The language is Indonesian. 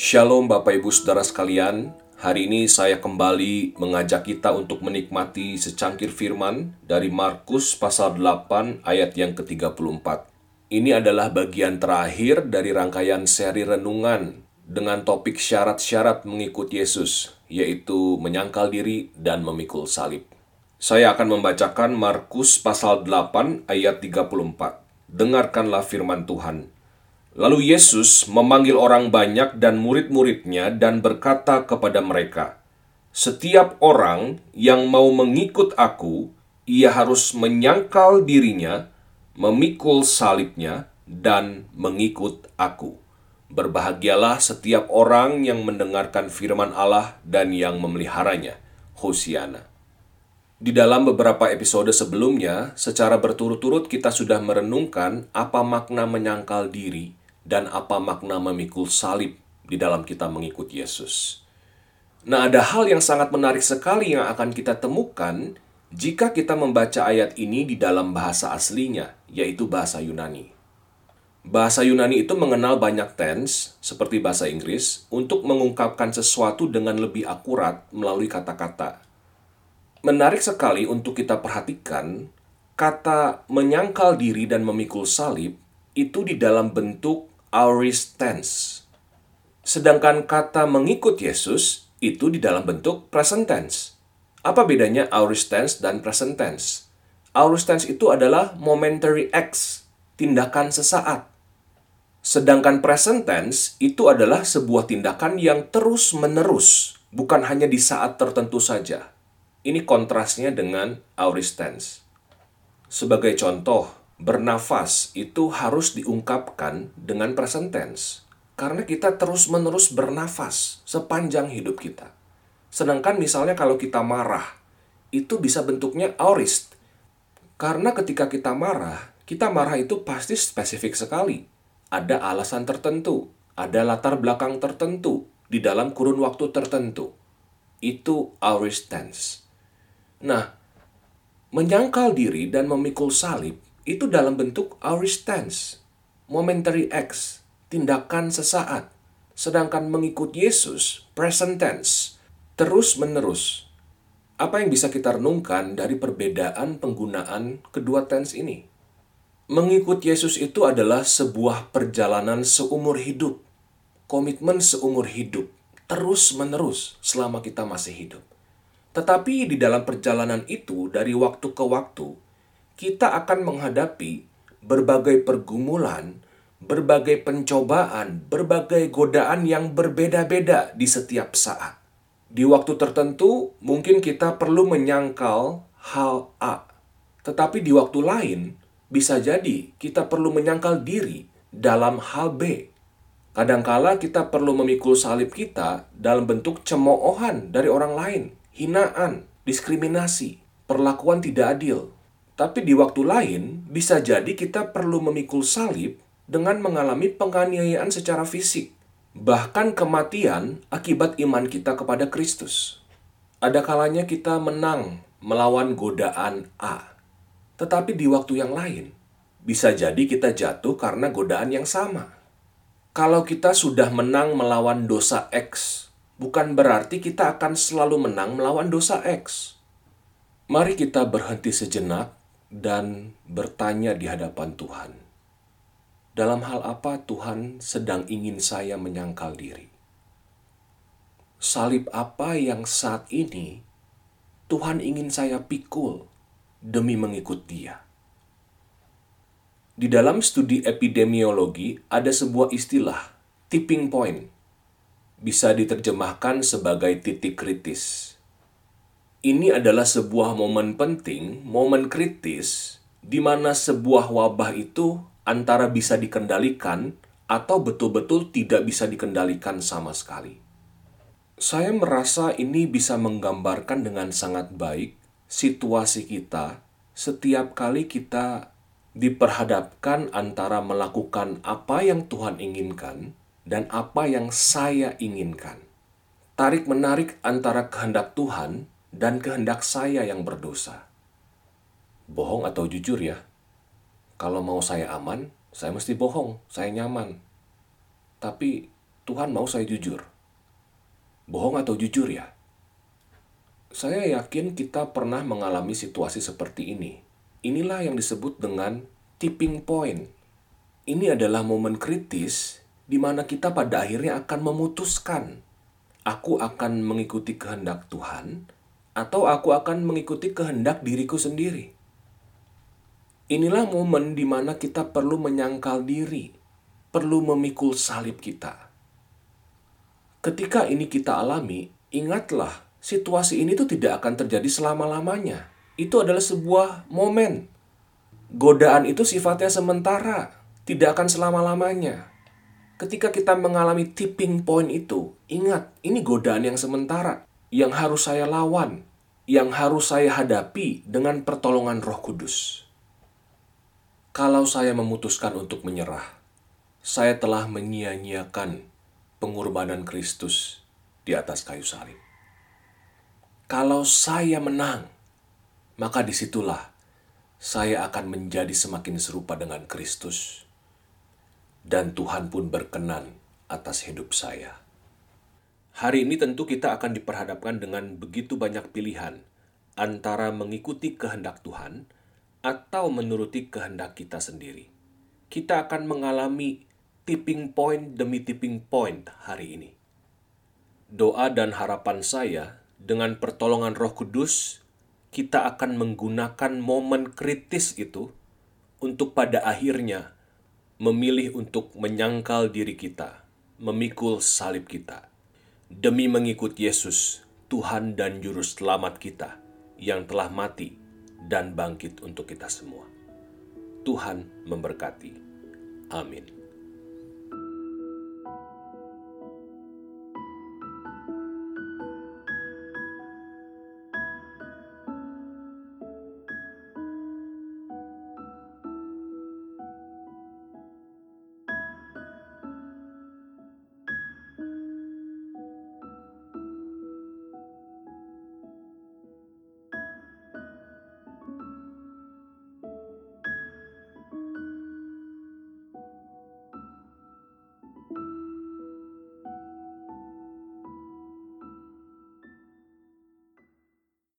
Shalom Bapak Ibu Saudara sekalian, hari ini saya kembali mengajak kita untuk menikmati secangkir firman dari Markus pasal 8 ayat yang ke-34. Ini adalah bagian terakhir dari rangkaian seri renungan dengan topik syarat-syarat mengikut Yesus, yaitu menyangkal diri dan memikul salib. Saya akan membacakan Markus pasal 8 ayat 34. Dengarkanlah firman Tuhan. Lalu Yesus memanggil orang banyak dan murid-muridnya dan berkata kepada mereka, "Setiap orang yang mau mengikut Aku, ia harus menyangkal dirinya, memikul salibnya, dan mengikut Aku. Berbahagialah setiap orang yang mendengarkan firman Allah dan yang memeliharanya." Hosiana. Di dalam beberapa episode sebelumnya, secara berturut-turut kita sudah merenungkan apa makna menyangkal diri dan apa makna memikul salib di dalam kita mengikut Yesus. Nah, ada hal yang sangat menarik sekali yang akan kita temukan jika kita membaca ayat ini di dalam bahasa aslinya, yaitu bahasa Yunani. Bahasa Yunani itu mengenal banyak tense, seperti bahasa Inggris, untuk mengungkapkan sesuatu dengan lebih akurat melalui kata-kata. Menarik sekali untuk kita perhatikan, kata menyangkal diri dan memikul salib itu di dalam bentuk aorist tense. Sedangkan kata mengikut Yesus itu di dalam bentuk present tense. Apa bedanya aorist tense dan present tense? Aorist tense itu adalah momentary acts, tindakan sesaat. Sedangkan present tense itu adalah sebuah tindakan yang terus-menerus, bukan hanya di saat tertentu saja. Ini kontrasnya dengan aorist tense. Sebagai contoh, bernafas itu harus diungkapkan dengan present tense. Karena kita terus-menerus bernafas sepanjang hidup kita. Sedangkan misalnya kalau kita marah, itu bisa bentuknya aorist. Karena ketika kita marah, kita marah itu pasti spesifik sekali. Ada alasan tertentu, ada latar belakang tertentu, di dalam kurun waktu tertentu. Itu aorist tense. Nah, menyangkal diri dan memikul salib itu dalam bentuk aorist tense, momentary acts, tindakan sesaat. Sedangkan mengikut Yesus, present tense, terus-menerus. Apa yang bisa kita renungkan dari perbedaan penggunaan kedua tense ini? Mengikut Yesus itu adalah sebuah perjalanan seumur hidup, komitmen seumur hidup, terus-menerus selama kita masih hidup. Tetapi di dalam perjalanan itu, dari waktu ke waktu, kita akan menghadapi berbagai pergumulan, berbagai pencobaan, berbagai godaan yang berbeda-beda di setiap saat. Di waktu tertentu, mungkin kita perlu menyangkal hal A, tetapi di waktu lain bisa jadi kita perlu menyangkal diri dalam hal B. Kadangkala kita perlu memikul salib kita dalam bentuk cemoohan dari orang lain, hinaan, diskriminasi, perlakuan tidak adil, tapi di waktu lain, bisa jadi kita perlu memikul salib dengan mengalami penganiayaan secara fisik, bahkan kematian akibat iman kita kepada Kristus. Ada kalanya kita menang melawan godaan A, tetapi di waktu yang lain, bisa jadi kita jatuh karena godaan yang sama. Kalau kita sudah menang melawan dosa X, bukan berarti kita akan selalu menang melawan dosa X. Mari kita berhenti sejenak dan bertanya di hadapan Tuhan. Dalam hal apa Tuhan sedang ingin saya menyangkal diri? Salib apa yang saat ini Tuhan ingin saya pikul demi mengikut Dia? Di dalam studi epidemiologi ada sebuah istilah, tipping point. Bisa diterjemahkan sebagai titik kritis ini adalah sebuah momen penting, momen kritis, di mana sebuah wabah itu antara bisa dikendalikan atau betul-betul tidak bisa dikendalikan sama sekali. Saya merasa ini bisa menggambarkan dengan sangat baik situasi kita setiap kali kita diperhadapkan antara melakukan apa yang Tuhan inginkan dan apa yang saya inginkan. Tarik-menarik antara kehendak Tuhan dan kehendak saya yang berdosa. Bohong atau jujur ya? Kalau mau saya aman, saya mesti bohong, saya nyaman. Tapi Tuhan mau saya jujur. Bohong atau jujur ya? Saya yakin kita pernah mengalami situasi seperti ini. Inilah yang disebut dengan tipping point. Ini adalah momen kritis di mana kita pada akhirnya akan memutuskan, aku akan mengikuti kehendak Tuhan atau aku akan mengikuti kehendak diriku sendiri. Inilah momen di mana kita perlu menyangkal diri, perlu memikul salib kita. Ketika ini kita alami, ingatlah situasi ini tuh tidak akan terjadi selama-lamanya. Itu adalah sebuah momen Godaan itu sifatnya sementara, tidak akan selama-lamanya. Ketika kita mengalami tipping point itu, ingat, ini godaan yang sementara, yang harus saya lawan, yang harus saya hadapi dengan pertolongan Roh Kudus. Kalau saya memutuskan untuk menyerah, saya telah menyia-nyiakan pengorbanan Kristus di atas kayu salib. Kalau saya menang, maka di situlah saya akan menjadi semakin serupa dengan Kristus. Dan Tuhan pun berkenan atas hidup saya. Hari ini tentu kita akan diperhadapkan dengan begitu banyak pilihan antara mengikuti kehendak Tuhan atau menuruti kehendak kita sendiri. Kita akan mengalami tipping point demi tipping point hari ini. Doa dan harapan saya dengan pertolongan Roh Kudus kita akan menggunakan momen kritis itu untuk pada akhirnya memilih untuk menyangkal diri kita, memikul salib kita, demi mengikut Yesus, Tuhan dan Juru Selamat kita yang telah mati dan bangkit untuk kita semua. Tuhan memberkati. Amin.